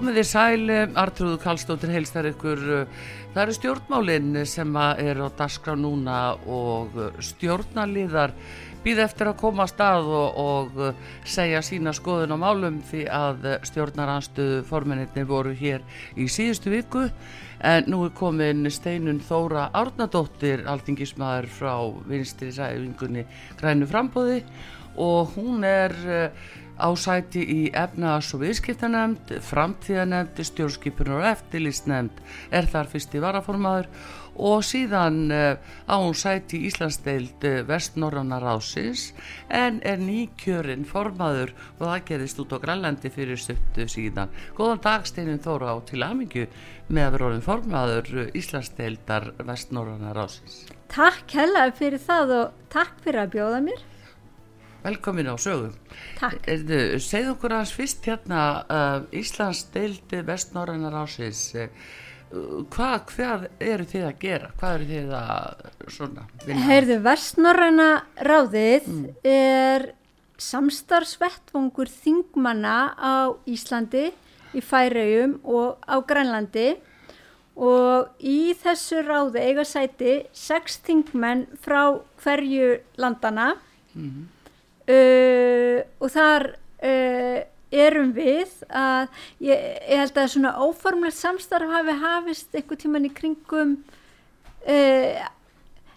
Komið þið sæl, Artrúðu Kallstóttir heilstar ykkur. Það eru stjórnmálinn sem er á daskra núna og stjórnaliðar býð eftir að koma að stað og, og segja sína skoðun á málum því að stjórnaranstuðu forminni voru hér í síðustu viku en nú er komin steinun Þóra Árnadóttir, alþingismæður frá vinstri sæfingunni Grænu Frambóði og hún er ásæti í efnaðs- og viðskiptanemnd, framtíðanemnd, stjórnskipunar og eftirlýstnemnd er þar fyrsti varaformaður og síðan á hún sæti í Íslandsdeild vestnorranna rásins en er nýkjörinn formaður og það gerist út á Grænlandi fyrir stuttu síðan. Góðan dag Steinin Þóra á til aðmyggju með að vera orðin formaður Íslandsdeildar vestnorranna rásins. Takk hella fyrir það og takk fyrir að bjóða mér. Velkomin á sögum. Takk. Segð okkur aðeins fyrst hérna uh, Íslands deildi vestnorrænar ásins uh, hvað, hvað eru þið að gera? Hvað eru þið að svona vinna? Heyrðu, vestnorræna ráðið er samstarfsvettvangur þingmanna á Íslandi, í Færeyjum og á Grænlandi og í þessu ráði eiga sæti sex þingmenn frá hverju landana Mhm. Uh, og þar uh, erum við að ég, ég held að svona óformlegt samstarf hafi hafist einhver tíman í kringum uh,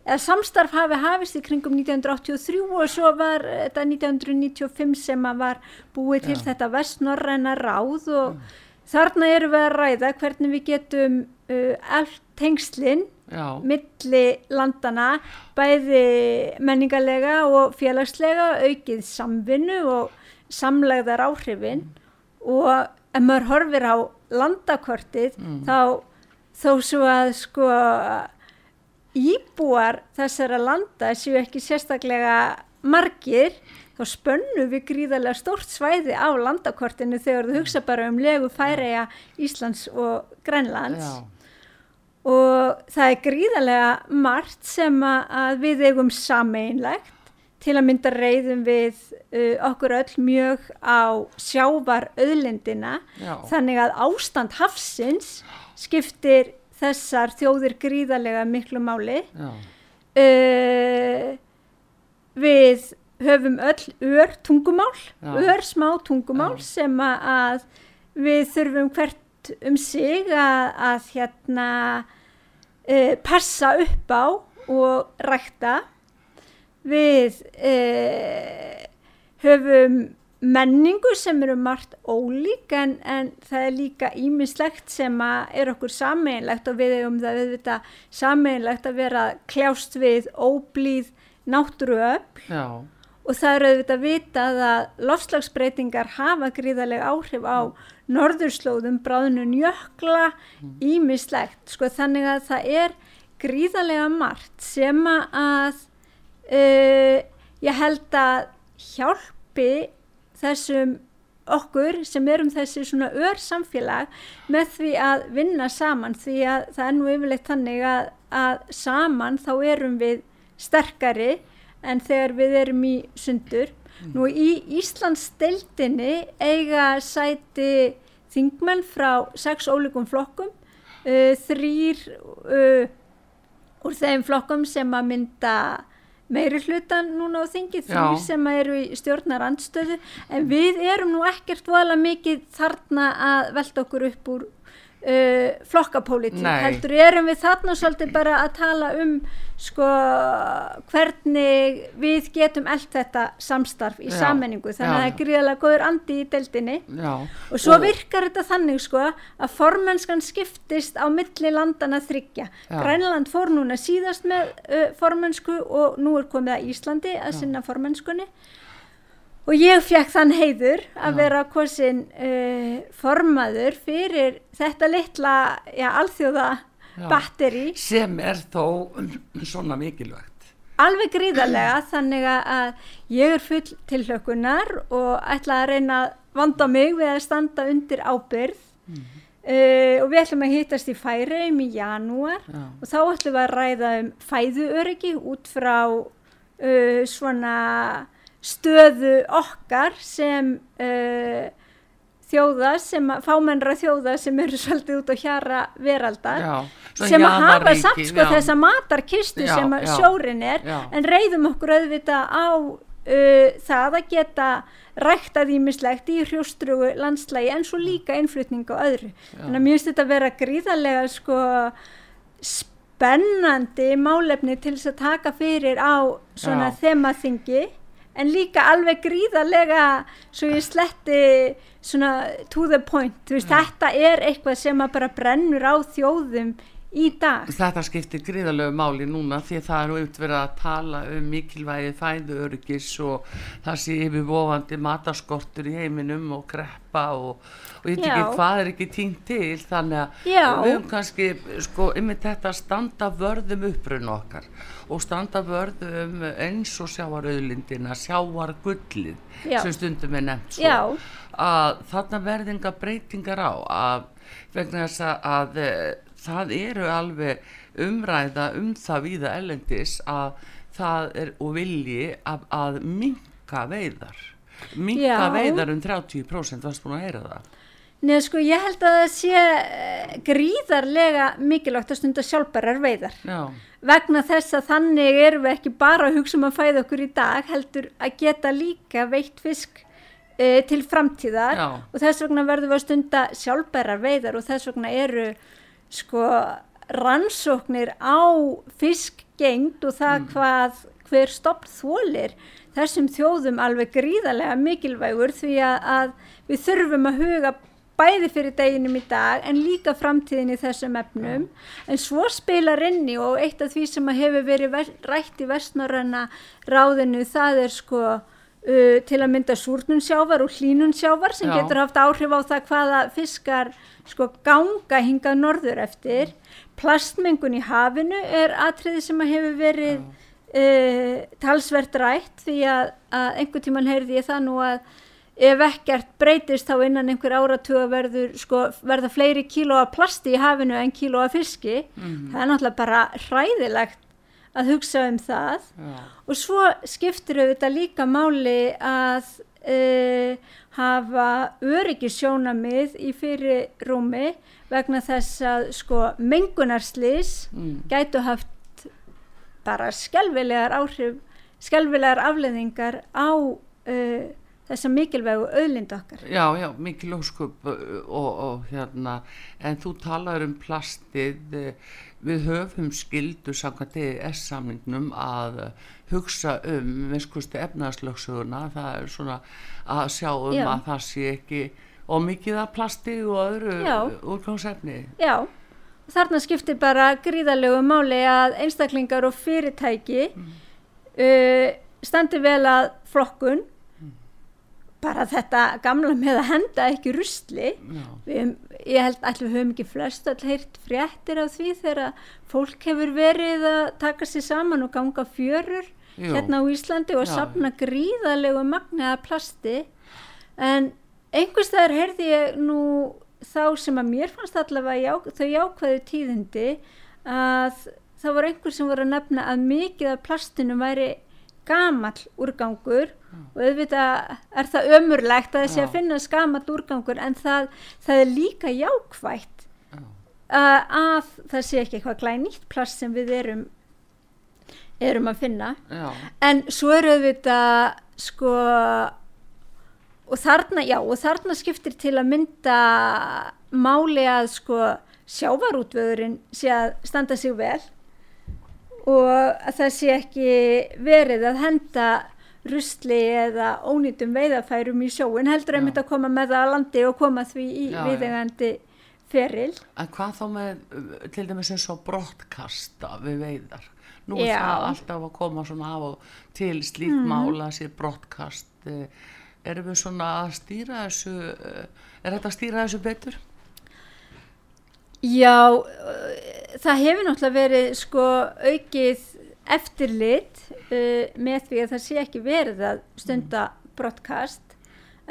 eða samstarf hafi hafist í kringum 1983 og svo var þetta 1995 sem að var búið til Já. þetta vestnorræna ráð og þarna erum við að ræða hvernig við getum allt tengslinn Já, milli landana bæði menningarlega og félagslega aukið samvinnu og samlegðar áhrifin. Og ef maður horfir á landakortið þá þó svo að sko íbúar þessara landa séu ekki sérstaklega margir þá spönnu við gríðarlega stórt svæði á landakortinu þegar þú hugsa bara um legu Færeja, Íslands og Grænlands. Já, og það er gríðarlega margt sem að við eigum sameinlegt til að mynda reyðum við uh, okkur öll mjög á sjávar auðlindina já, þannig að ástand hafsins skiptir þessar þjóðir gríðarlega miklu máli. Uh, við höfum öll ör tungumál Já. ör smá tungumál Já. sem að við þurfum hvert um sig að, að hérna uh, passa upp á og rækta. Við uh, höfum menningu sem eru margt ólík en, en það er líka ímislegt sem er okkur sameinlegt og við eigum það við sameinlegt að vera kljást við óblíð náttúruöfl. Já, og það er auðvitað vitað að lofslagsbreytingar hafa gríðarlega áhrif á norðurslóðum, bráðunum jökla, ímislegt. Sko þannig að það er gríðarlega margt sem að uh, ég held að hjálpi þessum okkur sem erum þessi svona ör samfélag með því að vinna saman því að það er nú yfirleitt þannig að, að saman þá erum við sterkari en þegar við erum í sundur. Nú í Íslands deildinni eiga sæti þingmenn frá sex ólíkum flokkum, uh, þrýr uh, úr þeim flokkum sem að mynda meiri hlutan núna á þingi, þrýr sem eru í stjórnar andstöðu, en við erum nú ekkert voðalega mikið þarna að velta okkur upp úr uh, flokkapólitík, heldur erum við þarna svolítið bara að tala um sko hvernig við getum allt þetta samstarf í Já, sammenningu þannig já, að það er gríðarlega góður andi í deildinni. Já. og svo virkar þetta þannig sko að formennskan skiptist á milli landana þryggja. Grænland fór núna síðast með uh, formennsku og nú er komið að Íslandi að sinna formennskunni og ég fekk þann heiður að vera kosin uh, formaður fyrir þetta litla já, alþjóða Já. batteri sem er þó svona mikilvægt alveg gríðarlega þannig að ég er full til hlökunar og ætla að reyna að vanda mig við að standa undir ábyrð uh, og við ætlum að hittast í færiðum í janúar Já. og þá ætlum við að ræða um fæðuöryggi út frá uh, svona stöðu okkar sem uh, þjóða sem að, fámennra þjóða sem eru svolítið út á hjara veraldar Já, sem að hafa samt sko já. þessa matarkistu Já, sem að sjórin er en reyðum okkur auðvitað á uh, það að geta ræktað ímislegt í hrjóstrugu landslægi en svo líka innflutning á öðru. Að mér finnst þetta að vera gríðarlega sko spennandi málefni til þess að taka fyrir á svona þemaþingi en líka alveg gríðarlega svo ég sletti svona to the point, veist, þetta er eitthvað sem að bara brennur á þjóðum í dag. Þetta skiptir gríðalegu máli núna því að það er auðvitað verið að tala um mikilvægi fæðu öryggis og það sé yfirvofandi mataskortur í heiminum og greppa og, og ég veit ekki hvað er ekki tínt til þannig að Já. við höfum kannski sko yfir þetta standa vörðum upprun okkar og standa vörðum eins og sjáarauðlindina, sjáargullið Já. sem stundum er nefnt svo Já. að þarna verðinga breytingar á að vegna þess að, að það eru alveg umræða um það víða ellendis að það er og vilji að, að minka veiðar minka Já. veiðar um 30% varst búin að heyra það Nei, sko, ég held að það sé eh, gríðarlega mikilvægt að stunda sjálfbærar veiðar. já, Vegna þess að þannig erum við ekki bara að hugsa um að fæða okkur í dag, heldur að geta líka veitt fisk uh, til framtíðar Já. og þess vegna verðum við að stunda sjálfbærar veiðar og þess vegna eru sko rannsóknir á fiskgengd og það hvað hver stopn þólir þessum þjóðum alveg gríðarlega mikilvægur því að, að við þurfum að huga bæði fyrir deginum í dag en líka framtíðin í þessum efnum. En svo spilar inni og eitt af því sem að hefur verið ver- rætt í vestnorræna ráðinu það er sko uh, til að mynda súrnun sjávar og hlínun sjávar sem Já. getur haft áhrif á það hvaða fiskar sko ganga hingað norður eftir. Plastmengun í hafinu er atriði sem að hefur verið uh, talsvert rætt því að, að einhvern tíman heyrði ég það nú að ef ekkert breytist þá innan einhver áratuga verður sko, verða fleiri kíló af plasti í hafinu en kíló af fiski það er náttúrulega bara hræðilegt að hugsa um það. Já, og svo skiptir auðvitað líka máli að uh, hafa öryggisjónamið í fyrir rúmi vegna þess að sko mengunarslis Mm. gætu haft bara skelvilegar áhrif skelvilegar afleðingar á uh, þessa mikilvægu auðlind okkar. Já, já mikil óskup og, og hérna en þú talar um plastið uh, við höfum skildu samkvæmt ES-samningnum að hugsa um vinskusti efnaðslöksuguna það er svona að sjá um Já. að það sé ekki og mikið af plasti og öðru Já. úrgangsefni Já, þarna skiptir bara gríðarlegu máli að einstaklingar og fyrirtæki uh, standi vel að flokkun bara þetta gamla með að henda ekki rusli við, ég held allir við höfum ekki flest all heyrt fréttir af því þegar fólk hefur verið að taka sér saman og ganga fjörur Jú. hérna á Íslandi og Já. safna gríðarlegu magni að plasti en einhvers staðar heyrði ég nú þá sem að mér fannst allavega já, þau jákvæðu tíðindi að það var einhver sem voru að nefna að mikið af plastinu væri gamall úrgangur og auðvitað er það ömurlegt að þessi að finna gamall úrgangur en það, það er líka jákvætt Já. uh, að það sé ekki eitthvað glænýtt plast sem við erum erum að finna. Já, en svo er auðvitað sko og þarna, já, og þarna skiptir til að mynda máli að sko sjávarútvöðurinn sé að standa sig vel og að það sé ekki verið að henda rusli eða ónýtum veiðafærum í sjóin heldur Já. einmitt að koma með það að landi og koma því í viðegandi feril en hvað þá með til dæmis eins og brottkasta við veiðar nú er Já. það alltaf að koma svona af og til slík mála sér brottkast uh, erum við svona að stýra þessu uh, er þetta að stýra þessu betur? Já, það hefur náttúrulega verið sko aukið eftirlit uh, með því að það sé ekki verið að stunda broadcast.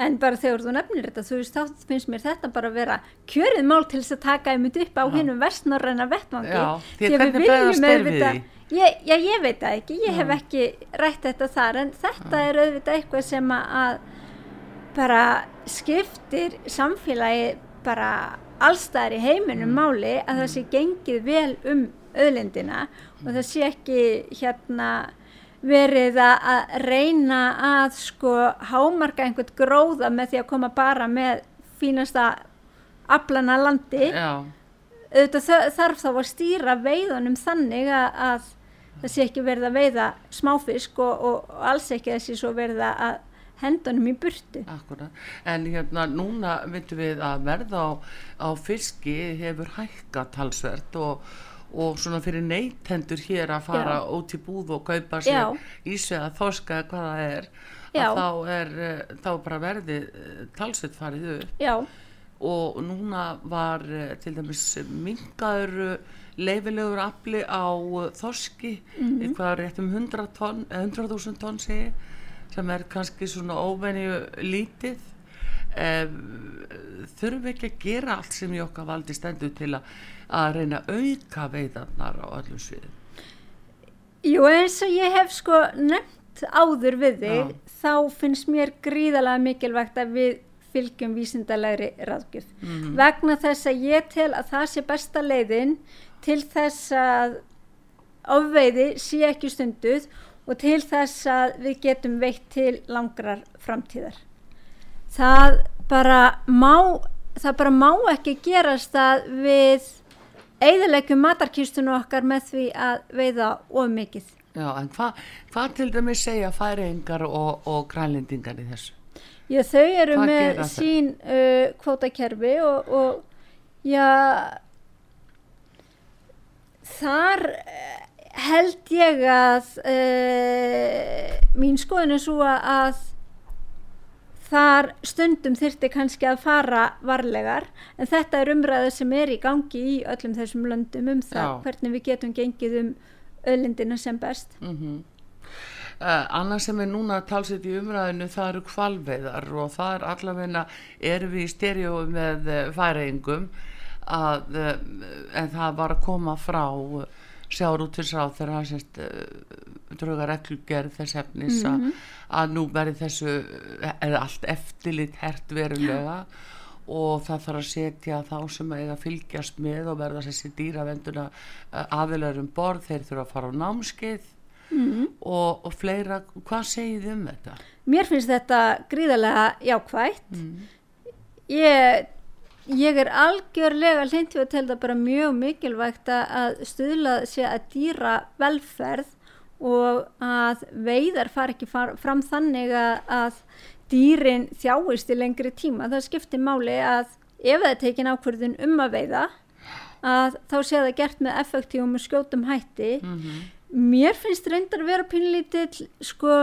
En bara þegar þú nefnir þetta þú veist þá finnst mér þetta bara að vera kjörið mál til þess að taka einmitt upp á hinnum vestnorræna vettvangi. Já, því að við því? Ég, já, ég veit það ekki, ég hef ekki rætt þetta þar en þetta er auðvitað eitthvað sem að bara skiptir samfélagi bara allstæðar í heiminum mm. máli að það sé gengið vel um öðlindina og það sé ekki hérna verið að reyna að sko hámarka einhvern gróða með því að koma bara með fínasta aflana landi. Auðvitað þarf þá að stýra veiðunum þannig að, að það sé ekki verið að veiða smáfisk og, og alls ekki þessi svo verið að hendunum í burtu. Akkurat, en hérna núna veitum við að verða á, á fiski hefur hækkat halsvert og og svona fyrir neytendur hér að fara Já. út í búð og kaupa sér ísveið að þorska hvað það er að þá er uh, þá bara verði uh, talsveit farið upp Já. og núna var uh, til dæmis mingaður leifilegur afli á þorski mm -hmm. eitthvað rétt um 100.000 tonn, 100 tonn segi sem er kannski svona óvenju lítið þurfum ekki að gera allt sem í okkar valdi stendur til að að reyna að auka veiðarnar á öllum sviðum Jú eins og ég hef sko nefnt áður við þig Já. þá finnst mér gríðalega mikilvægt að við fylgjum vísindalegri ráðgjöf mm -hmm. vegna þess að ég tel að það sé besta leiðin til þess að ofveiði sé ekki stunduð og til þess að við getum veitt til langrar framtíðar það bara má það bara má ekki gerast að við eigðilegjum matarkýrstunum okkar með því að veiða of mikið. Já, en hvað hva til dæmi segja færingar og, og grænlendingar í þessu? Já, þau eru hvað með sín uh, kvótakerfi og, og já, þar held ég að uh, mín skoðin er svo að þar stundum þyrti kannski að fara varlegar en þetta er umræða sem er í gangi í öllum þessum löndum um það Já. hvernig við getum gengið um öllindina sem best mm -hmm. uh, Annars sem er núna talsett í umræðinu það eru kvalveiðar og það er allavegna er við í styrju með uh, færeingum að uh, en það var að koma frá sjáurútisráð þegar hann sérst drauga reglugerð þess efnis mm -hmm. að nú verði þessu eða allt eftirlit hert verulega og það þarf að setja þá sem eiga að fylgjast með og verða þessi dýravenduna eh, aðilaður um borð, þeir þurfa að fara á námskeið mm -hmm. og, og fleira, hvað segið um þetta? Mér finnst þetta gríðarlega jákvægt mm. ég Ég er algjörlega hlindið að telda bara mjög mikilvægt að stuðla sér að dýra velferð og að veiðar far ekki far, fram þannig að, að dýrin þjáist í lengri tíma. Það skiptir máli að ef það er tekin ákverðin um að veiða að þá sé það gert með effektífum og skjótum hætti. Mm -hmm. Mér finnst reyndar að vera pinlítill sko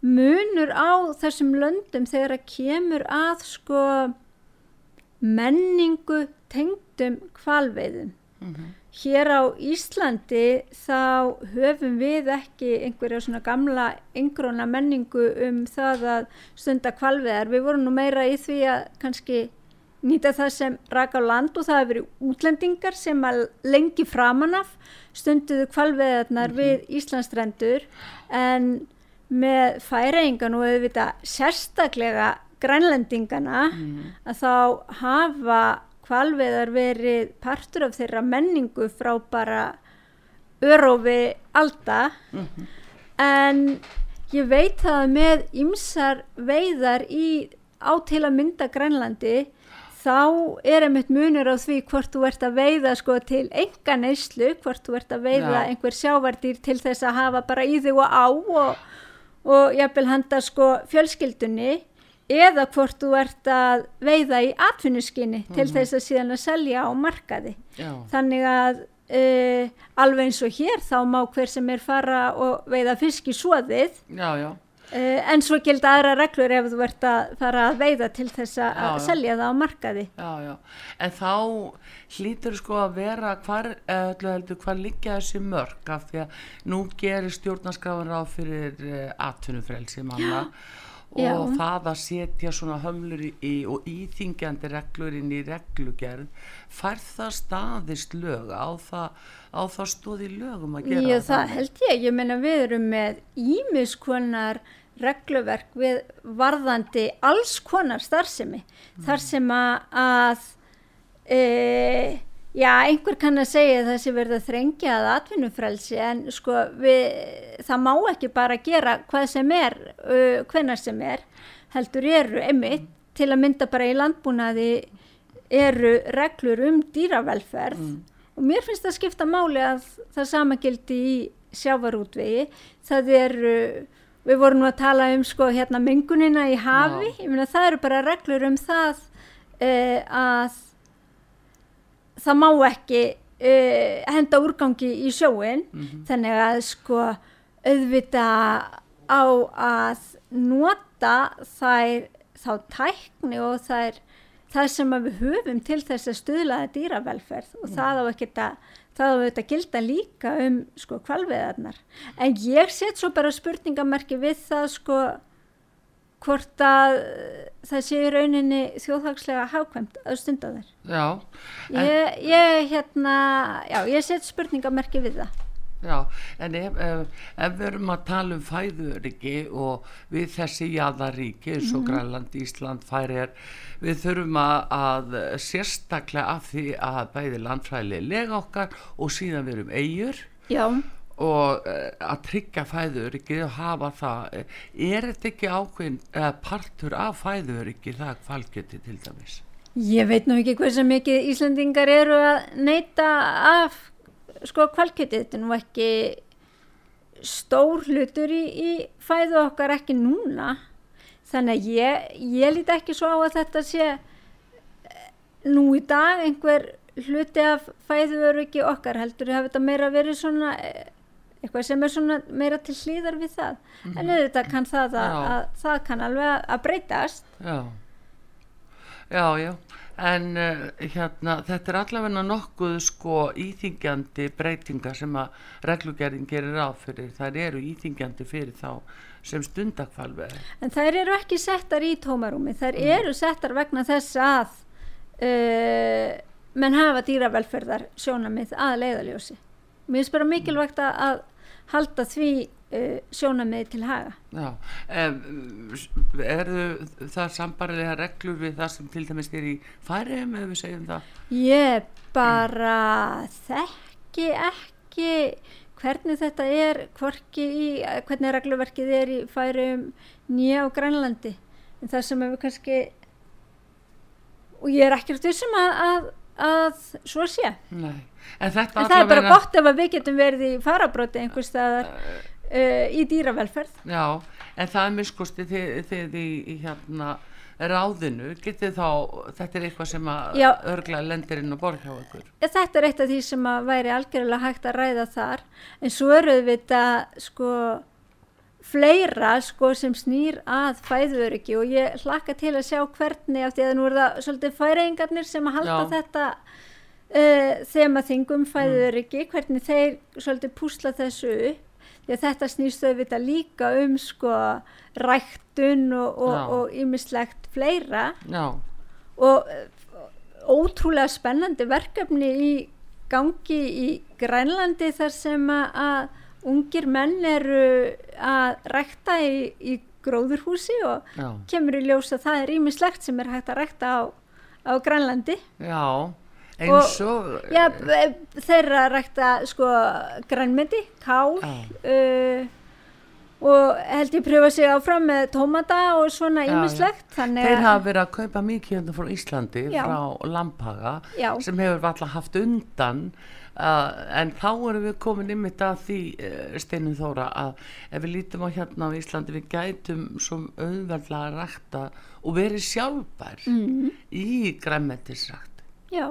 munur á þessum löndum þegar að kemur að sko menningu tengdum kvalveiðum. Mm -hmm hér á Íslandi þá höfum við ekki einhverja svona gamla yngróna menningu um það að stunda kvalveðar. Við vorum nú meira í því að kannski nýta það sem rak á land og það hefur verið útlendingar sem að lengi framanaf stunduðu kvalveðarnar mm -hmm. við Íslandstrendur en með færingan og auðvitað sérstaklega grænlendingana mm að þá hafa kvalveðar verið partur af þeirra menningu frá bara örofi alda mm -hmm. en ég veit það með ymsar veiðar í á til að mynda Grænlandi þá er einmitt munur á því hvort þú ert að veiða sko til enga neyslu, hvort þú ert að veiða Já. einhver sjávardýr til þess að hafa bara í þig og á og, og jafnvel handa sko fjölskyldunni eða hvort þú ert að veiða í atvinnuskinni mm -hmm. til mhm. þess að síðan að selja á markaði já. þannig að uh, alveg eins og hér þá má hver sem er fara og veiða fisk í svoðið. Uh, en svo gilda aðra reglur ef þú ert að fara að veiða til þess að Já, já. selja það á markaði. Já, já, en þá hlýtur sko að vera hvar, eh, heldur, hvar liggja þessi mörg af því að nú gerir stjórnarskafan ráð fyrir uh, atvinnufrelsi manna Já. og það að setja svona hömlur í, í og íþingjandi reglur inn í reglugerð fær það staðist lög á það, á það stóði lögum að gera Já, það held ég. Ég meina við erum með ímis konar regluverk við varðandi alls konar starfsemi. Þar sem að, að e, já, einhver kann að segja að það sé verið að þrengja að atvinnufrelsi en sko við, það má ekki bara gera hvað sem er, uh, hvenar sem er, heldur eru einmitt til að mynda bara í landbúnaði eru reglur um dýravelferð. Og mér finnst það skipta máli að það sama gildi í sjávarútvegi. Það eru við vorum nú að tala um sko hérna mengunina í hafi, Já. ég meina það eru bara reglur um það uh, að það má ekki uh, henda úrgangi í sjóin þannig að sko auðvita á að nota þær þá tækni og þær það sem við höfum til þess að stuðlaða dýravelferð. Og það á ekki að það á auðvitað að gilda líka um sko kvalveðarnar en ég set svo bara spurningamerki við það sko hvort að það sé í rauninni þjóðhagslega hákvæmt að stunda þær. Já, ég, ég hérna já, ég set spurningamerki við það. Já, en ef, ef, ef við erum að tala um fæðuriki og við þessi jaðaríki eins og Grænland, Ísland, Færir við þurfum að, að sérstaklega af því að bæði landfræðilega lega okkar og síðan við erum eigur já, og uh, að tryggja fæðuriki og hafa það eh, er þetta ekki ákveðin partur af fæðuriki það kvalgeti til dæmis? Ég veit nú ekki hversu mikið Íslandingar eru að neyta af sko kvalkjötið, þetta er nú ekki stór hlutur í, í fæðu okkar ekki núna. Þannig að ég, ég líti ekki svo á að þetta sé eh, nú í dag einhver hluti af fæðuöryggi okkar. Heldur hafi þetta meira verið svona eh, eitthvað sem er svona meira til hlýðar við það. En auðvitað kann það að, að það kann alveg að, breytast. Já, já, já, en uh, hérna, þetta er allavega nokkuð sko íþingjandi breytingar sem að reglugerðin gerir ráð fyrir, þær eru íþingjandi fyrir þá sem stundakvalveð. En þær eru ekki settar í tómarúmi, þær eru settar vegna þess að uh, menn hafa dýravelferðar sjónamið að leiðaljósi. Mér finnst bara mikilvægt að halda því uh, sjónamið til haga. Já, um, eru það sambarilega reglur við það sem til dæmis er í færiðum ef við segjum það? Ég bara þekki ekki hvernig þetta er, í, hvernig regluverkið er í færum nýja á Grænlandi. En það sem hefur kannski, og ég er ekkert vissum að, að, að svo sé. Nei, en En það er bara allavega- gott ef við getum verið í farabróti einhvers staðar uh, í dýravelferð. Já, en það er miskusti þið, þið í, í hérna ráðinu, getið þá, þetta er eitthvað sem að Já. örgla lendir inn á borð hjá ykkur. Þetta er eitt af því sem að væri algjörlega hægt að ræða þar. En svo eru þetta sko fleira sko sem snýr að fæðuöryggi og ég hlakka til að sjá hvernig af því að nú er það svolítið færingarnir sem að halda Já. þetta uh, þema þingum fæðuöryggi, hvernig þeir svolítið púsla þessu upp. Að þetta snýst auðvitað líka um sko ræktun og, Já. ýmislegt fleira. Já, og eh, ótrúlega spennandi verkefni í gangi í Grænlandi þar sem að, að ungir menn eru að rækta í, í gróðurhúsi og já, kemur í ljós að það er ímislegt sem er hægt að rækta á, á Grænlandi. Já, eins og, Já, b- þeirra rækta sko grænmeti, kál uh, og held ég pröfa sig áfram með tómata og svona ímislegt þeir hafa verið að kaupa mikið hérna frá Íslandi, Já. frá Lampaga, Já. sem hefur alltaf haft undan, uh, en þá erum við komin ymmit að því, uh, Steinum Þóra, að ef við lítum á hérna á Íslandi, við gætum svo auðveldlega að rækta og verið sjálfbær Mhm. í græmmetisrækt. Já,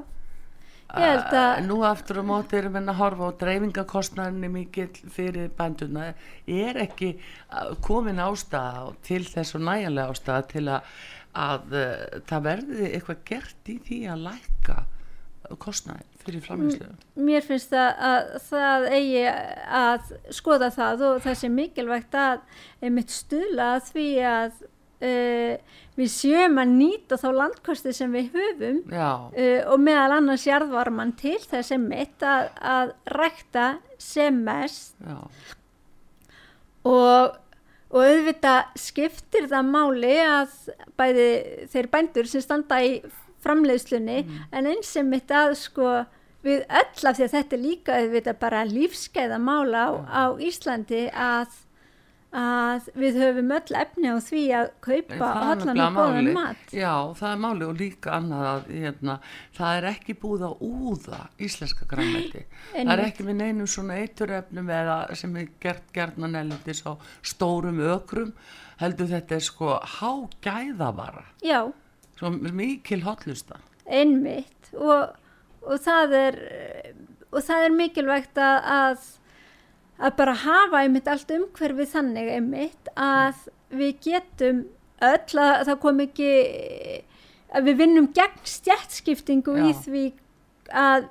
Nú aftur á móti erum við að horfa á dreifingakostnarni mikill fyrir bænduna er ekki uh, komin ástæða til þess og næjanlega ástæða til að, að uh, það verði eitthvað gert í því að lækka kostnæðin fyrir framhengslu mér finnst það að það eigi að skoða það og það sé mikilvægt að einmitt stuðla að því að uh, við séum að nýta þá landkosti sem við höfum uh, og meðal annars jarðvarman til þess einmitt að, að rækta sem mest. Já, og, og auðvitað skiptir það máli að bæði þeir bændur sem standa í framleiðslunni en eins sem mitt að sko við öll af því að þetta er líka auðvitað bara lífskeiða mála á, á Íslandi að, að við höfum öll efni á því að kaupa allan og góðan mat. Já, það er máli og líka annað að hérna, það er ekki búið að úða íslenska grænmeti. það er ekki með neinum svona eiturefnum eða sem er gert gerðnan elendis á stórum ökrum heldur þetta er sko hágæðavara Já, svo mikil hotlusta. einmitt. Og, og það er og það er mikilvægt að, að bara hafa einmitt allt umhverfið þannig einmitt að við getum öll að það kom ekki að við vinnum gegn stjættskiptingu í því að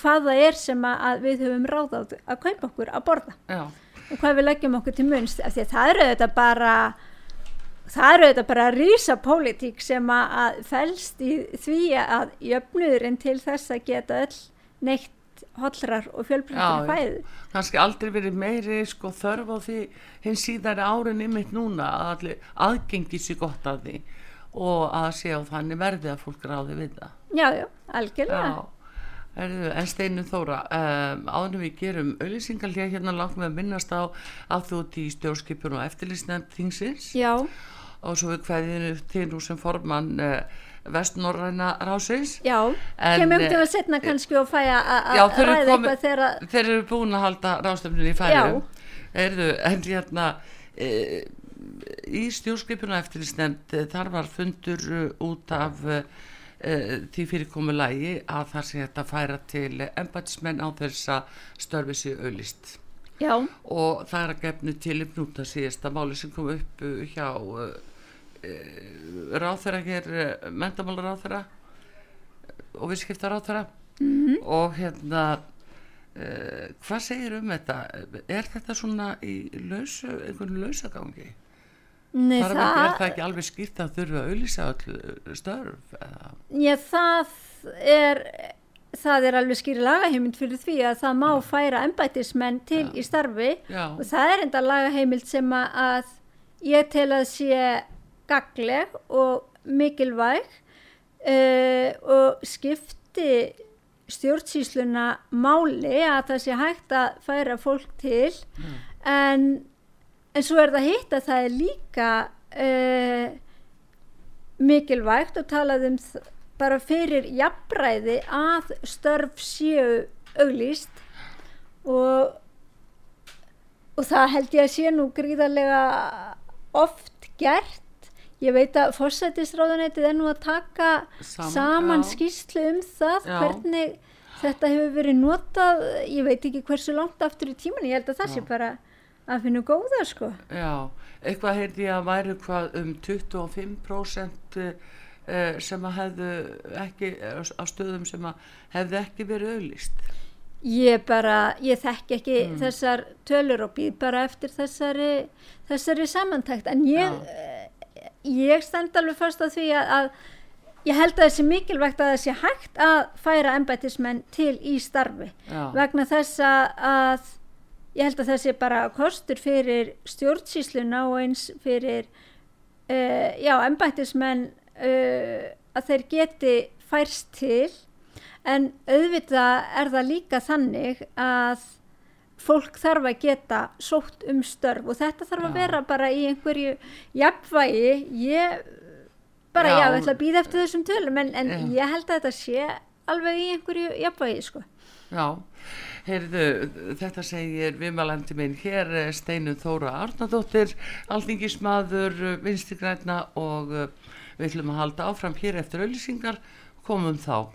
hvað það er sem að, við höfum ráð á að kaupa okkur að borða. Já, og hvað við leggjum okkur til munst af því að það eru þetta bara það eru þetta bara rísa pólitík sem að, felst í því að jöfnuðurinn til þess að geta öll neitt hollrar og já. fæðu kannski aldrei verið meiri sko þörf á því hins síðari árin ymitt núna að allir aðgengi sér gott að því og að sé á þannig verði að fólk ráði við það. já, já, algjörlega. Já, Erðu, en Steinu Þóra, um, áður en við gerum auðlýsingalja hérna langt með að minnast á að þú ert í stjórnskipun og eftirlýsnefnd þingsins. Já, og svo við kveðinu til nú sem formann uh, vestnorræna rásins. já, kemum eh, til að setna kannski og fæ að ræða eitthvað þegar Þeir eru búin að halda ráðstöfninu í færum. Erðu, en hérna e, í stjórnskipun og eftirlýsnefnd eh, þar var fundur út af uh, því fyrirkomulægi að það sé þetta færa til embætismenn á þess að störfi sér auðlist já, og það er að gefnu til í núta síðasta máli sem kom upp hjá ráþæra hér, uh, mentamála ráþæra og viðskipta ráþæra Mhm. og hérna uh, hvað segir um þetta? Er þetta svona í lausu, einhvern lausagangi? Nei, það... er það, ekki alveg skýrt að þurfa að auðlýsa öll störf eða, já, það er það er alveg skýri lagaheimild fyrir því að það má færa embætismenn til í starfi. Já, og það er enda lagaheimild sem að ég tel að sé gagleg og mikilvæg uh, og skipti stjórnsýsluna máli að það sé hægt að færa fólk til. En, en svo er það hitt að það er líka uh, mikilvægt og talað um bara fyrir jafnræði að störf séu auglýst. Og og það held ég að sé nú gríðarlega oft gert ég veit að fórsættisráðunetið er nú að taka Saman, saman, skýrslu um það Já. hvernig þetta hefur verið notað ég veit ekki hversu langt aftur í tíman ég held að það sé Já. bara að finna góða sko já eitthvað heyrði ég að væri hvað um 25% uh, sem að hefðu ekki á stöðum sem að hefðu ekki verið auðlýst ég bara, ég þekki ekki Mm. þessar tölur og býð bara eftir þessari, þessari samantækt en ég, Já. Eh, ég stend alveg fast á því að, að ég held að það sé mikilvægt að það sé hægt að færa embættismenn til í starfi. Já, vegna þess að, ég held að það sé bara kostur fyrir stjórnsýsluna og eins fyrir uh, já, embættismenn uh, að þeir geti færst til. En auðvitað er það líka þannig að fólk þarf að geta sótt um störf og þetta þarf að vera bara í einhverju jafnvægi. Ég bara Já. ég ætla að býða eftir þessum tölum en, en Já. ég held að þetta sé alveg í einhverju jafnvægi sko. Já. Heyrðu, þetta segir viðmælandi minn hér eh, Steinu Þóra Arnardóttir alþingismadur eh, vinstri græna og eh, við ætlum að halda áfram hér eftir auðlýsingar komum þá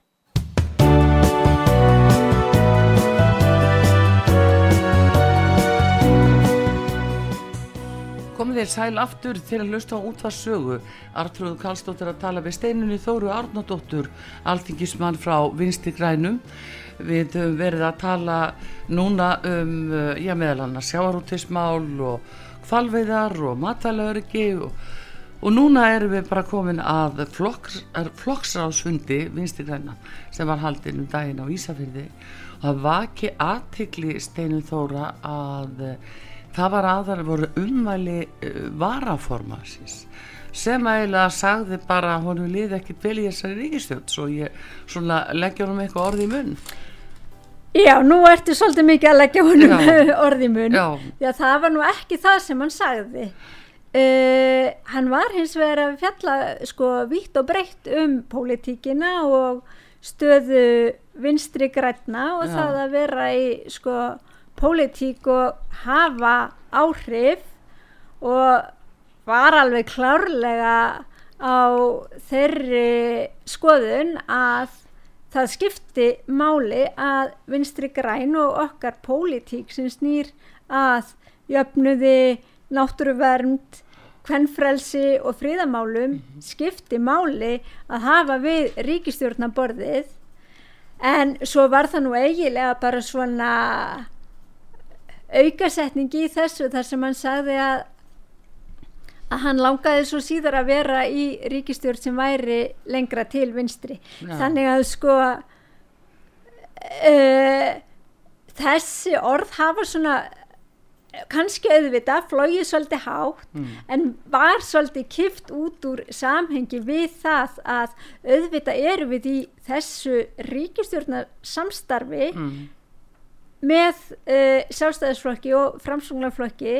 Þér sæl aftur til að hlusta á útvarsögu. Artrúðu Kallstóttir að tala við steinunni Þóru Arnóttur, alþingismann frá Vinsti Grænum. Við höfum verið að tala núna um, eh, já meðal annars sjáarútismál og kvalveiðar og matalauriki og, og núna erum við bara komin að flokks, flokksráðsfundi Vinsti Græna sem var haldinn um daginn á Ísafyrði. Það vaki aðtikli steinun Þóra að það var aðar voru umvæli uh, varaformansins sem eiginlega sagði bara honum liði ekkit vel í þessari ríkistjótt svo ég svona leggja honum eitthvað orði í munn Já, nú ertu svolítið mikið að leggja honum Já. orði í mun Já. Já, það var nú ekki það sem hann sagði uh, Hann var hins vegar að fjalla sko vítt og breytt um pólitíkina og stöðu vinstri grætna og Já. það að vera í sko pólitík og hafa áhrif og var alveg klárlega á þeirri skoðun að það skipti máli að vinstri græn og okkar pólitík sem snýr að jöfnuði, náttúruvernd, kvennfrelsi og fríðamálum skipti máli að hafa við ríkistjórnaborðið en svo var það nú eiginlega bara svona aukasetning í þessu þar sem hann sagði að að hann langaði svo síðar að vera í ríkistjórn sem væri lengra til vinstri Já. þannig að sko uh, þessi orð hafa svona kannski auðvitað flóið svolítið hátt mm. en var svolítið kift út úr samhengi við það að auðvitað eru við í þessu ríkistjórnar samstarfi Mm. Með uh, sjálfstæðisflokki og framsunglaflokki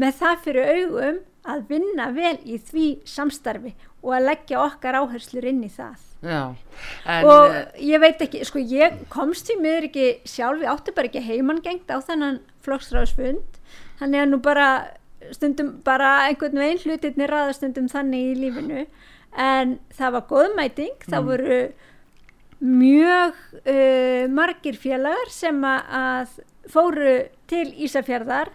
með það fyrir augum að vinna vel í því samstarfi og að leggja okkar áherslur inn í það. Já, en og eh, ég veit ekki, sko ég komst því miður ekki sjálf, ég átti bara ekki heimangengt á þennan flokksráðsfund. Þannig að nú bara stundum bara einhvern veginn hlutirni ræða stundum þannig í lífinu. En það var góðmæting, það Mm. voru mjög uh, margir félagar sem að- fóru til Ísafjörðar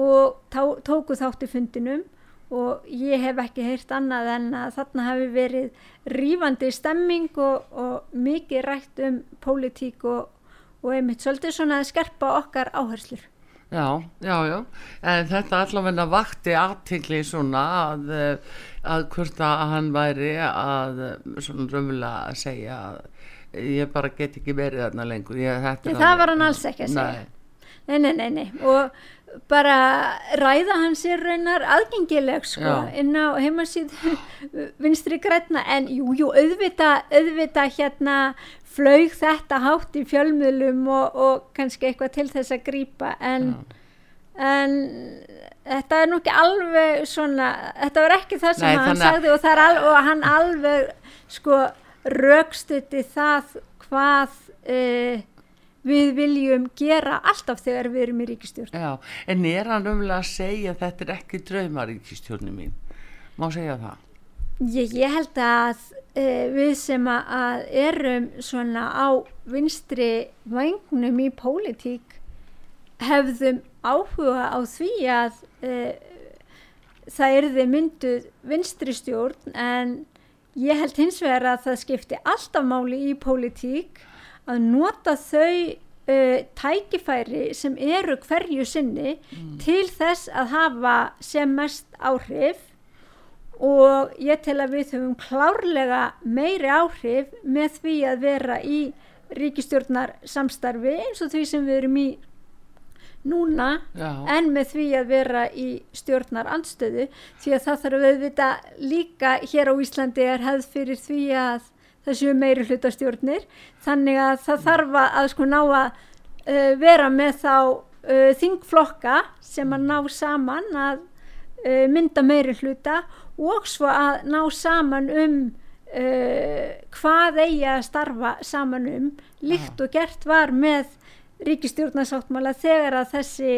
og tá, tóku þátt í fundinum og ég hef ekki heyrt annað en að þarna hafi verið rífandi stemming og, og mikið rætt um pólitík og, og einmitt svolítið svona að skerpa okkar áherslur. Já, já, já, en þetta allavega vakti aðtingli svona að, eh, að hvort að hann væri að eh, svona raunverulega að segja að ég bara get ekki verið þarna lengur. Ég, Nei, það var hann alls ekki að segja. Nei, Nei, nei, nei, nei. Og bara ræða hans er raunar aðgengileg sko Já. inn á heimasíð vinstri grætna en jú, jú, auðvita, auðvita hérna flaug þetta hátt í fjölmiðlum og, og kannski eitthvað til þess að grípa en, en þetta er nú ekki alveg svona, þetta var ekki það sem Nei, hann sagði og, al, og hann alveg sko raukstutti það hvað uh, við viljum gera alltaf þegar við erum í ríkistjórn. já, en er hann raunverulega að segja að þetta er ekki draumaríkistjórni mín? Má segja það? Ég, ég held að uh, við sem að, erum svona á vinstri vangnum í pólitík hefðum áhuga á því að uh, það erði mynduð vinstri stjórn en ég held hins vegar að það skipti alltaf máli í pólitík að nota þau uh, tækifæri sem eru hverju sinni til þess að hafa sem mest áhrif. Og ég tel að við höfum klárlega meiri áhrif með því að vera í ríkistjórnar samstarfi eins og því sem við erum í núna Já. en með því að vera í stjórnar andstöðu því að það þarf auðvitað líka hér á Íslandi er hefð fyrir því að það séu meiri hlutastjórnir þannig að það þarf að sko ná að uh, vera með þá uh, þingflokka sem að ná saman að uh, mynda meiri hluta og svo að ná saman um hvað eigi að starfa saman um líkt og gert var með ríkistjórnarsáttmála þegar að þessi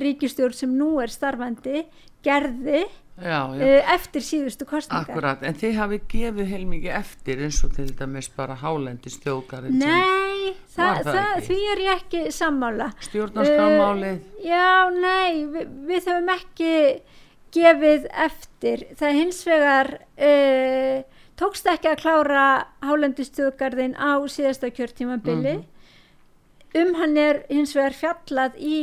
ríkistjórn sem nú er starfandi gerði já, já. uh, eftir síðustu kostningar Akkurat, en þið hafið gefið heilmikið eftir eins og til dæmis bara hálendi stjókarinn Nei, það, Var það það, ekki? því er ég ekki sammála stjórnarskramálið Uh, Já, nei, vi, við höfum ekki gefið eftir. Það hins vegar, uh, tókst ekki að klára hálendistjóðgarðin á síðasta kjörtímabili. Um hann er hins vegar fjallað í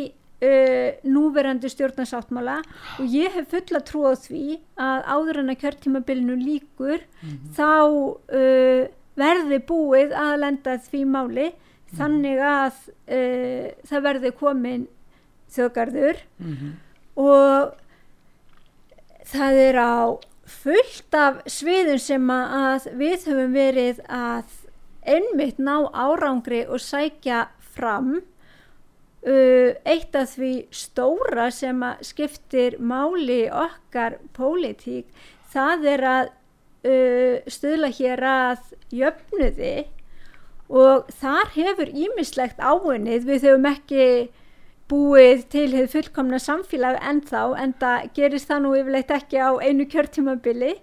uh, núverandi stjórnarsáttmála og ég hef fulla trú á því að áður en að kjörtímabilinu líkur þá uh, verði búið að lenda því máli þannig að uh, það verði komin þjóðgarður Mhm. og það er á fullt af sviðum sem að við höfum verið að einmitt ná árangri og sækja fram uh, eitt af því stóra sem skiptir máli okkar pólitík það er að uh, stuðla hér að jöfnuði og þar hefur ímislegt áunnið. Við höfum ekki búið til hefur fullkomna samfélag ennþá en það gerist það nú yfirleitt ekki á einu kjörtímabili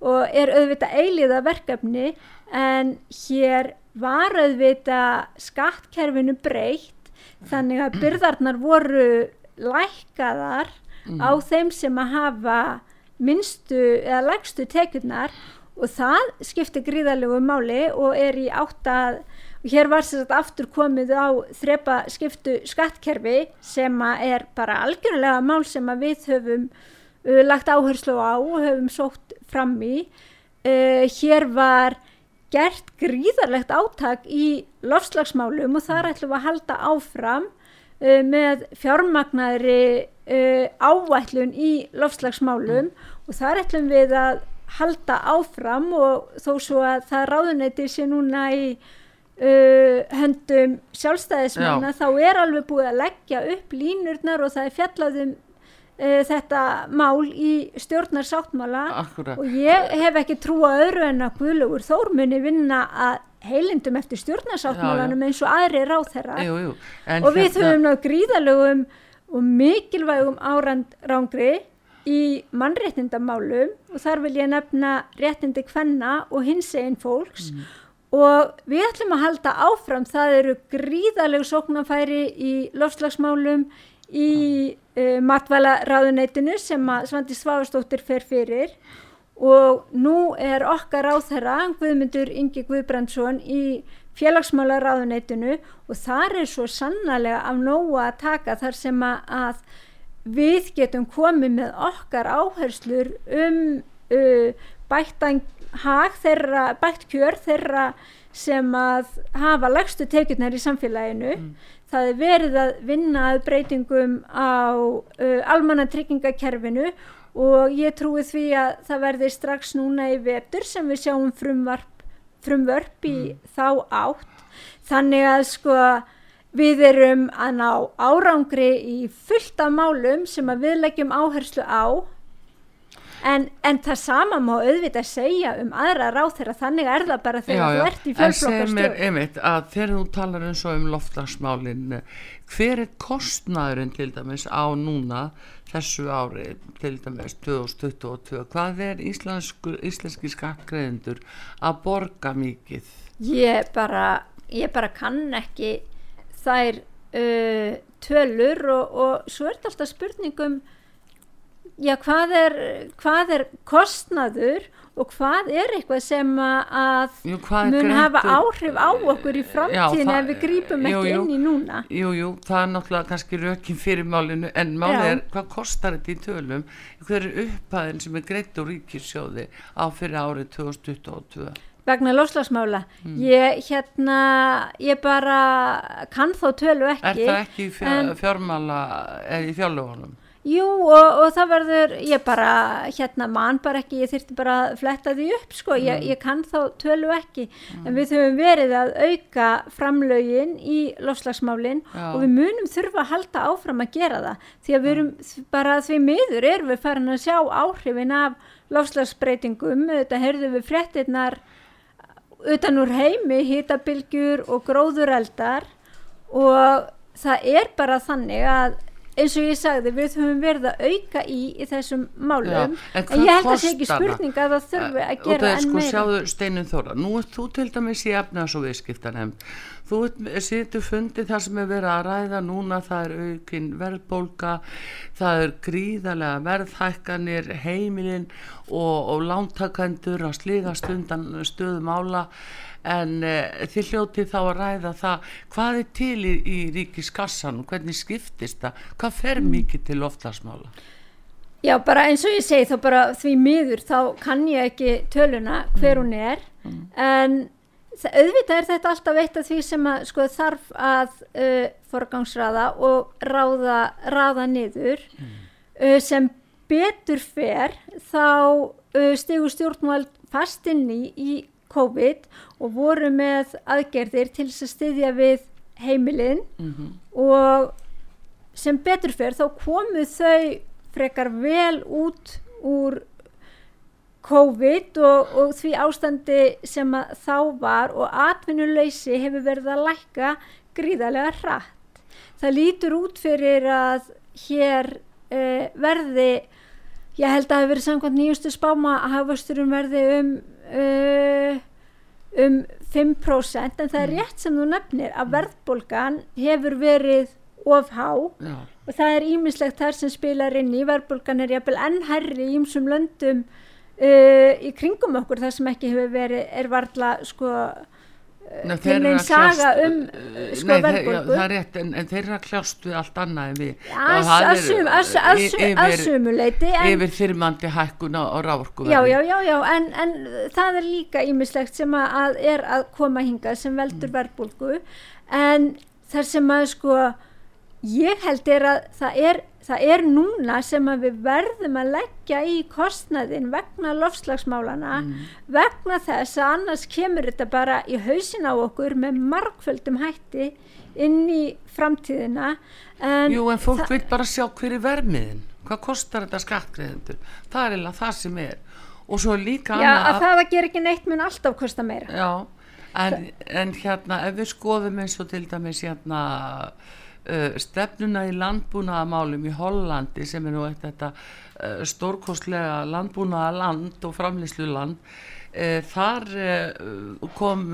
og er auðvitað eiliða verkefni en hér var auðvitað skattkerfinu breytt þannig að byrðarnar voru lækkaðar á þeim sem að hafa minnstu eða lægstu tekjurnar og það skiptir gríðarlegu máli og er í átt að og hér var sér aftur komið á þrepa skiptu skattkerfi sem er bara algjörlega mál sem við höfum uh, lagt áherslu á og höfum sótt fram í. Uh, hér var gert gríðarlegt átak í lofslagsmálum og þar ætlum við að halda áfram uh, með fjármagnaðri uh, áætlun í lofslagsmálum og þar ætlum við að halda áfram og þó svo að það ráðuneyti sé núna í uh, höndum sjálfstæðismanna þá er alveg búið að leggja upp línurnar og það er fjallaðum uh, þetta mál í stjórnarsáttmála. Akkurat. og ég hef ekki trú að öðru en að Guðlugur Þór muni vinna að heilindum eftir stjórnarsáttmálanum eins og aðri ráþherra Jú, jú. En og við hérna- höfum náðu gríðalögum og mikilvægum árangri í mannréttindamálum. Og þar vil ég nefna réttindi kvenna og hins einn fólks og við ætlum að halda áfram. Það eru gríðalegu sóknarfæri í lofslagsmálum í uh, matvæla ráðuneytinu sem Svandi Svavastóttir fer fyrir. Og nú er okkar ráðherra Guðmundur Ingi Guðbrandsson í félagsmála ráðuneytinu og þar er svo sannarlega af nóga að taka þar sem að við getum komið með okkar áherslur um uh, bættan hag þeirra, bætt kjör þeirra sem að hafa legstu tekjurnar í samfélaginu. Það er verið að vinna að breytingum á uh, almannatryggingakerfinu og ég trúi því að það verði strax núna í vetur sem við sjáum frumvarp, frumvörp í þá átt. Þannig að sko við erum að ná árangri í fullt af málum sem að við leggjum áherslu á en, en það sama má auðvitað segja um aðra ráþeira þannig er það bara þegar þú ert í en sem er einmitt að þegar þú talar eins og um loftlagsmálin hver er kostnaðurinn til dæmis á núna þessu ári til dæmis 2022 hvað er íslensku, íslenski skattgreðendur að borga mikið? Ég bara, ég bara kann ekki þær uh, tölur og, og svo er þetta alltaf spurningum já hvað er, hvað er kostnaður og hvað er eitthvað sem að Jú, er mun hafa áhrif á okkur í framtíðin ef við grípum jú, ekki jú. inn í núna Jú, jú, það er náttúrulega kannski rökin fyrir málinu en málið er hvað kostar þetta í tölum hver er upphæðin sem er greitt úr ríkissjóði á fyrir árið 2022 vegna lofslagsmála Hmm. ég hérna ég bara kann þá tölu Er ekki það ekki fjár, en- fjármála eða í fjárlögunum? Jú og, og það verður, ég bara, hérna mann bara ekki, ég þurfti bara að fletta því upp sko, ég, Mm. ég kann þá tölu ekki, en við höfum verið að auka framlögin í lofslagsmálin Já. og við munum þurfa að halda áfram að gera það, því að við erum bara því miður erum við farin að sjá áhrifin af lofslagsbreytingum, þetta heyrðum við fréttinnar utan úr heimi, hitabilgjur og gróðureldar. Og það er bara þannig að eins og ég sagði, við höfum verið að auka í í þessum málum. Já, en en, ég held að það sé ekki kostar það? spurning að það þurfi að og gera það er enn sko meira. sjáðu Steinun Þóra nú ert þú til dæmis í efnaðs og viðskiptanemnd þú situr fundið þar sem er verið að ræða núna það er aukin verðbólga það er gríðarlega verðhækkanir heimilin og, og lántakendur að slígast undan stöðum ála en uh, þið hljótið þá að ræða það hvað er til í, í ríkiskassan hvernig skiptist það? Hvað fer mikið til loftasmála Já, bara eins og ég segi þá bara því miður þá kann ég ekki töluna hver hún er. En það, auðvitað er þetta alltaf eitt af því sem að sko þarf að uh, forgangsraða og ráða, ráða niður. Uh, sem betur fer þá uh, stigur stjórnvald fast inn í, í COVID og voru með aðgerðir til þess að styðja við heimilin og sem betur fer þá komu þau frekar vel út úr COVID og, og því ástandi sem þá var og atvinnuleysi hefur verið að lækka gríðarlega hratt. Það lítur út fyrir að hér uh, verði, ég held að það hefur verið samkvæmt nýjustu spáma að hafasturinn verði um, uh, um 5% en það er rétt sem þú nefnir að verðbólgan hefur verið of há Já, og það er ímislegt þar sem spilar inn í. Verðbólgan er jafnvel enn herri í ýmsum löndum uh, í kringum okkur þar sem ekki hefur verið er varla sko Nei, til að saga kljást- um sko verðbólgu. það er rétt, en, en þeir eru að kljást við allt annað en við. Að, Og það að, er, sum, að, uh, að, y- að, að yfir, yfir þyrmandi hækkun á, á rávorku já, já, já, já en, en það er líka ímislegt sem að, að er að koma hingað sem veldur verðbólgu. En þar sem að sko ég held er að það er, það er núna sem að við verðum að leggja í kostnaðin vegna lofslagsmálana vegna þess að annars kemur þetta bara í hausin á okkur með margföldum hætti inn í framtíðina. En Jú, en fólk vil bara sjá hver er vermiðin hvað kostar þetta skattgreðendur það er eiginlega það sem er. Og svo líka já, annað að það að gera ekki neitt mun alltaf kosta meira. Já, en, en hérna ef við skoðum eins og til dæmis hérna uh, stefnuna í landbúnaðamálum í Hollandi sem er nú þetta uh, stórkostlega landbúnaðaland og framlýslu land uh, þar uh, kom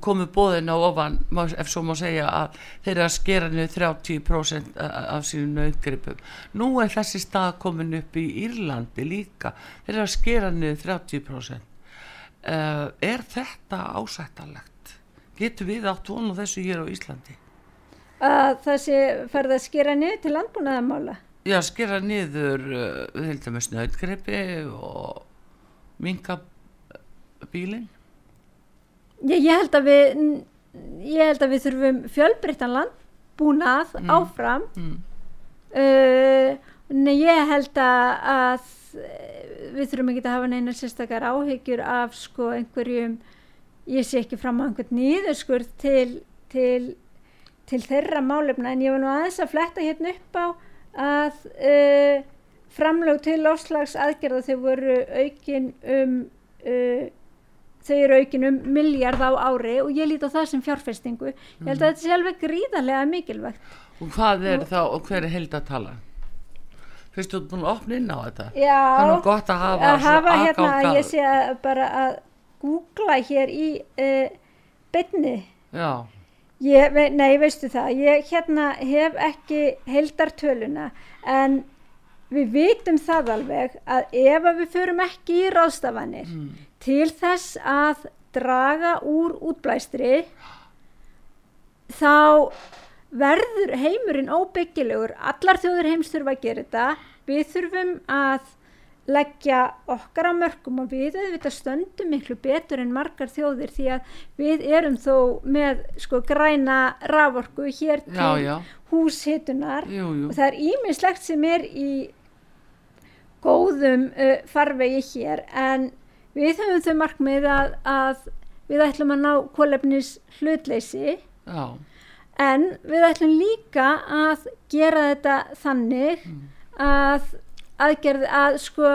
komu bóðin á ofan ef svo má segja að þeir eru að skera niður 30% af sínum nautgripum. Nú er þessi stað komin upp í Írlandi líka. Þeir eru að skera niður 30% uh, er þetta ásættalegt getur við átt vonu þessu hér á Íslandi að það sé farið að skera niður til landbúnaðamála já skera niður uh, við heldum með snöðgripi og minga bílinn. Ég, ég held að við ég held að við þurfum fjölbreyttan landbúnað áfram. Mm. uh, nei, ég held að, að eh, við þurfum ekki að hafa neina sérstakar áhyggjur af sko einhverjum ég sé ekki fram á einhvern nýðurskurð til, til, til þeirra málefna en ég var nú aðeins að fletta hérna upp á að uh, framlög til lofslags aðgerða þau voru aukin um uh, þau eru aukin um miljard á ári og ég líti á það sem fjárfestingu. Ég held að þetta sé alveg gríðarlega mikilvægt. Og hvað er þá og hver er heildatala fyrst þú ert búin að opna inn á þetta. Já, nú gott að hafa, að hafa hérna að að- ég sé að bara að googla hér í uh, beinni. Já, ég, nei veistu það ég hérna hef ekki heildartöluna en við vitum það alveg að ef við förum ekki í ráðstafanir til þess að draga úr útblæstri þá verður heimurinn óbyggilegur. Allar þjóður heims þurfa að gera þetta. Við þurfum að leggja okkar á mörgum og við auðvitað stöndum miklu betur en margar þjóðir því að við erum þó með sko græna raforku hér til Já, já. húshitunar Jú, jú. og það er ímislegt sem er í góðum uh, farvegi hér en við höfum þau markmið að, að við ætlum að ná kólefnis hlutleysi Já, en við ætlum líka að gera þetta þannig að aðgerð að sko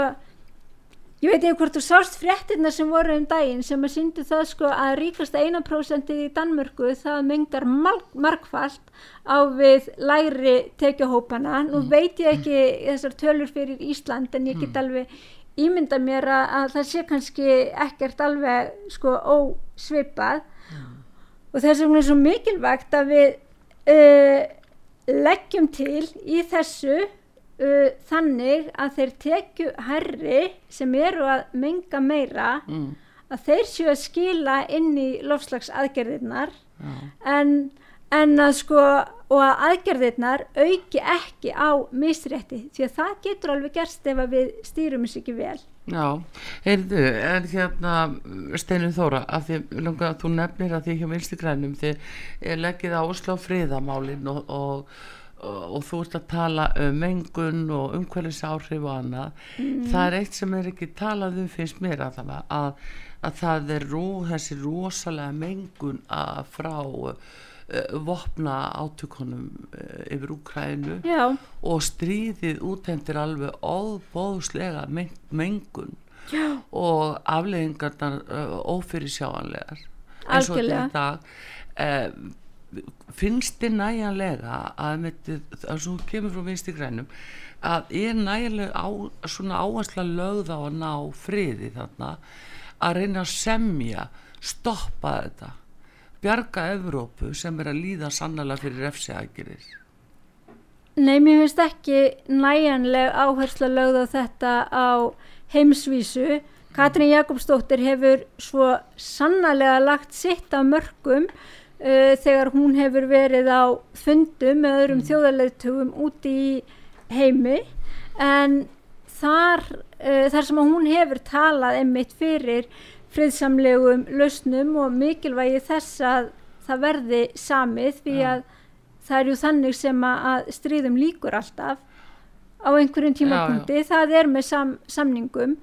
ég veit ekki hvort þú sást fréttirna sem voru um daginn sem að síndu það sko að ríkasta 1% í Danmörku það mengar markfalt á við lægri tekjuhópana. Nú veit ég ekki þessar tölur fyrir Ísland en ég get alveg ímynda mér að, að það sé kannski ekkert alveg sko ósvipað. Og þess vegna er svo mikilvægt að við uh, leggjum til í þessu uh, þannig að þeir tekju herri sem eru að menga meira mm, að þeir séu að skila inn í lofslags aðgerðirnar já, en, en að sko og að aðgerðirnar auki ekki á misrétti því að það getur alveg gerst ef að við stýrum þessu ekki vel. Já. Heyrðu, en hérna Steinu Þóra, af því langa, þú nefnir að því hjá vinstri grænum þið leggið áslá friðamálin og, og, og, þú ert að tala um mengun og umhverfisáhrif og annað. Það er eitt sem er ekki talað um finnst mér allavega að, að það er rú, þessi rosalega mengun að frá uh, vopna átökunum uh, yfir Úkrænu og stríðið útendir alveg óbóðslega men mengun Já. og afleggingarnar uh, ófyrirsjáanlegar eins og þetta dag finnst þið næjanlega að svo kemur frá vinsti grænum að er næjanlega á, svona áhersla lögð á að ná friði þarna að reyna að semja stoppa þetta bjarga Evrópu sem er að líða sannlega fyrir refsiagirir Nei, mér finnst ekki næjanleg áhersla lögð á þetta á heimsvísu. Katrín Jakobsdóttir hefur svo sannarlega lagt sitt á mörgum uh, þegar hún hefur verið á fundum með öðrum þjóðarleitugum úti í heimi. En þar, uh, þar sem hún hefur talað einmitt fyrir friðsamlegum lausnum og mikilvægi þess að það verði samið því að það er ju þannig sem að stríðum líkur alltaf á einhverjum tímapunkti, það er með sam, samningum.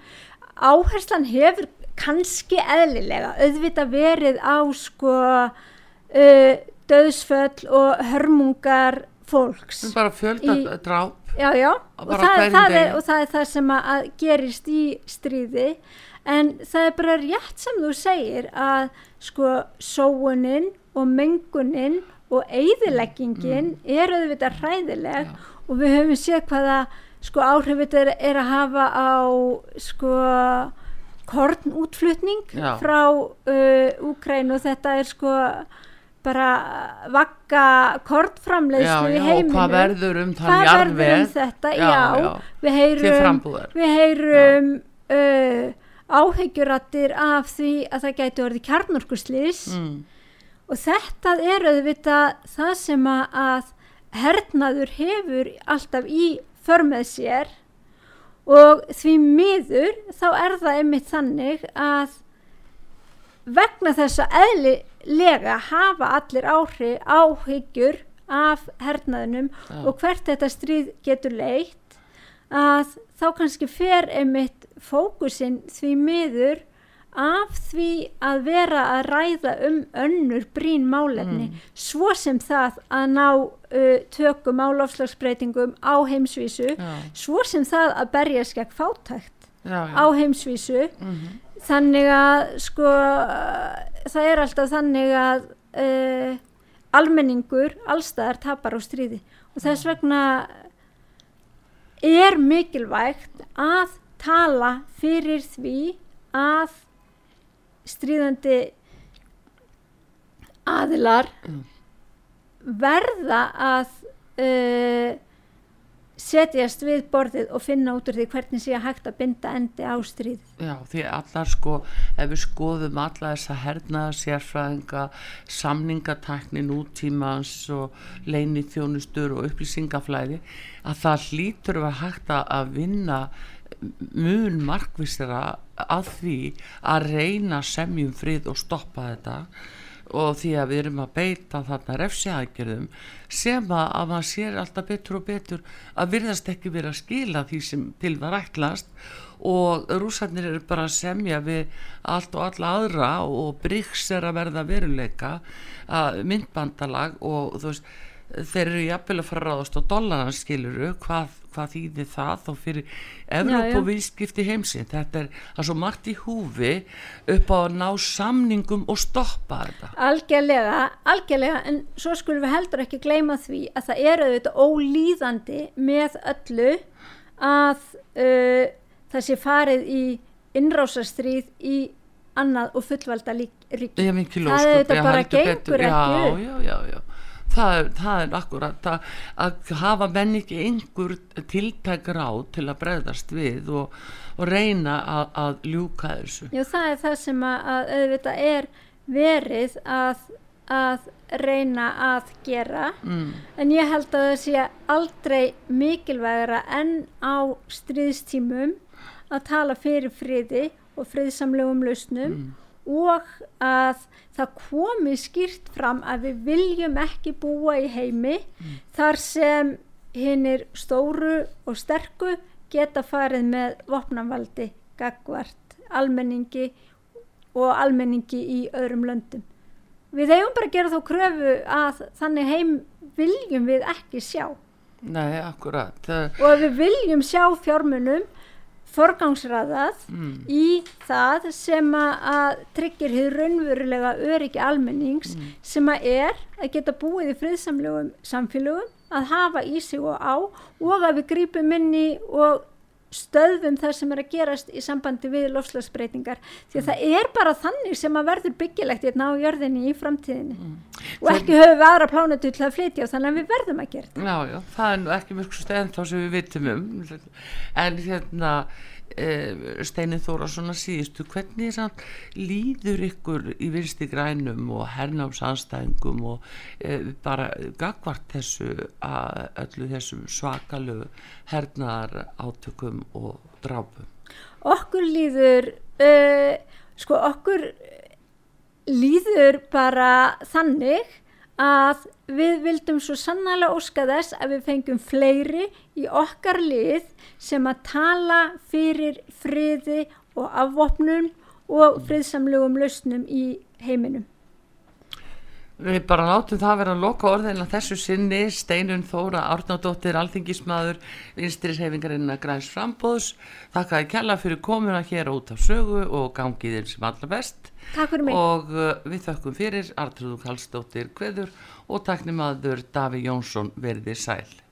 Áherslan hefur kannski eðlilega auðvitað verið á sko uh, döðsföll og hörmungar fólks. sem bara fjölda Í- dráp Já, já, og Bara það, það er, og það er það sem að, gerist í stríði en það er bara rétt sem þú segir að sko sóunin og mengunin og eyðileggingin er auðvitað hræðileg Mm. Já. og við höfum séð hvaða sko áhrif þetta er, er að hafa á sko kornútflutning frá uh, Úkræn og þetta er sko bara vakka kornframleiðslu já, í já, og hvað verður um þann verður um já. við heyrum við heyrum uh, áhyggjurattir af því að það gæti orðið kjarnorkuslýs mm, og þetta er auðvitað það sem að, að hernaður hefur alltaf í för með sér. Og því miður þá er það einmitt þannig að vegna þess að eðlilega hafa allir áhrif áhyggjur af hernaðinum Já. og hvert þetta stríð getur leitt að þá kannski fer einmitt fókusinn því miður af því að vera að ræða um önnur brín málefni svo sem það að ná uh, tökum á lofslagsbreytingum á heimsvísu já, svo sem það að berjast gegn fátækt já, já. á heimsvísu Mhm. Þannig að sko það er alltaf þannig að uh, almenningur allstaðar tapar á stríði og þess vegna er mikilvægt að tala fyrir því að stríðandi aðilar Mm. verða að uh, setjast við borðið og finna út úr því hvernig sé að hægt að binda endi á stríð. Já, því allar sko, ef við skoðum alla þessa hernaða sérfræðinga, samningatækni nútímans og leini þjónustur og upplýsingaflæði, að það hlýtur að hægt að- að vinna mun markvistera að því að reyna semjum frið og stoppa þetta og því að við erum að beita þarna refsiaðgerðum sem að, að maður sér alltaf betur og betur að virðast ekki verið að skila því sem til var ætlast. Og rúsarnir eru bara að semja við allt og alla aðra og Bryggs er að verða veruleika að myndbandalag og þú veist þeir eru jafnvel að fara að ráðast á dollaran skiluru, hvað, hvað þýðir það þá fyrir Evróp og viðskipti heimsinn, þetta er, er svo margt í húfi upp á að ná samningum og stoppa þetta. Algjörlega, algjörlega en svo skulum við heldur ekki gleyma því að það eru auðvitað ólýðandi með öllu að uh, það sé farið í innrásastrýð í annað og fullvalda rík það er auðvitað bara gengur ekki já, já, já, já það, það er akkurat að, að hafa menn ekki einhver tiltækra á til að bregðast við og, og reyna að, að ljúka þessu Já það er það sem að, að auðvitað er verið að, að reyna að gera mm. en ég held að það sé aldrei mikilvægara enn á stríðstímum að tala fyrir friði og friðsamlegum lausnum mm. Og að það komi skýrt fram að við viljum ekki búa í heimi mm. þar sem hinn er stóru og sterku geta farið með vopnavaldi, gagvart, almenningi og almenningi í öðrum löndum. Við eigum bara að gera þá kröfu að þannig heim viljum við ekki sjá. Nei, akkurat. Og að við viljum sjá fjármunum forgangsraðað mm. í það sem að tryggir hér raunverulega öryggi almennings mm. sem að er að geta búið í friðsamlegum samfélögum að hafa í sig og á og að við grípum inn í og stöðum það sem er að gerast í sambandi við lofslagsbreytingar því að mm. það er bara þannig sem að verður byggilegt hérna á jörðinni í framtíðinni mm. og ekki höfum við aðra plánutu til að flytja og þannig að við verðum að gera Já, já, það er ekki mjög stefn þá sem við vitum um en hérna Eh, Steinin Þórasson að síðustu hvernig samt, líður ykkur í vinsti grænum og hernámsanstæðingum og e, bara gagvart þessu að öllu þessum svakalu hernaðar átökum og drápum? Okkur líður uh, sko okkur líður bara þannig að við vildum svo sannlega óska þess að við fengjum fleiri í okkar lið sem að tala fyrir friði og afvopnum og friðsamlegum lausnum í heiminum. Við bara látum það að vera að loka orðin að þessu sinni. Steinun Þóra Árnádóttir Alþingismadur vinstris hefingarinn að græns frambóðs Þakka að kella fyrir komuna hér út af sögu og gangið eins sem allra best. Takk fyrir mig. Og uh, við þökkum fyrir. Artrúðu Kallstóttir Kveður og taknimaður Daví Jónsson verði sæl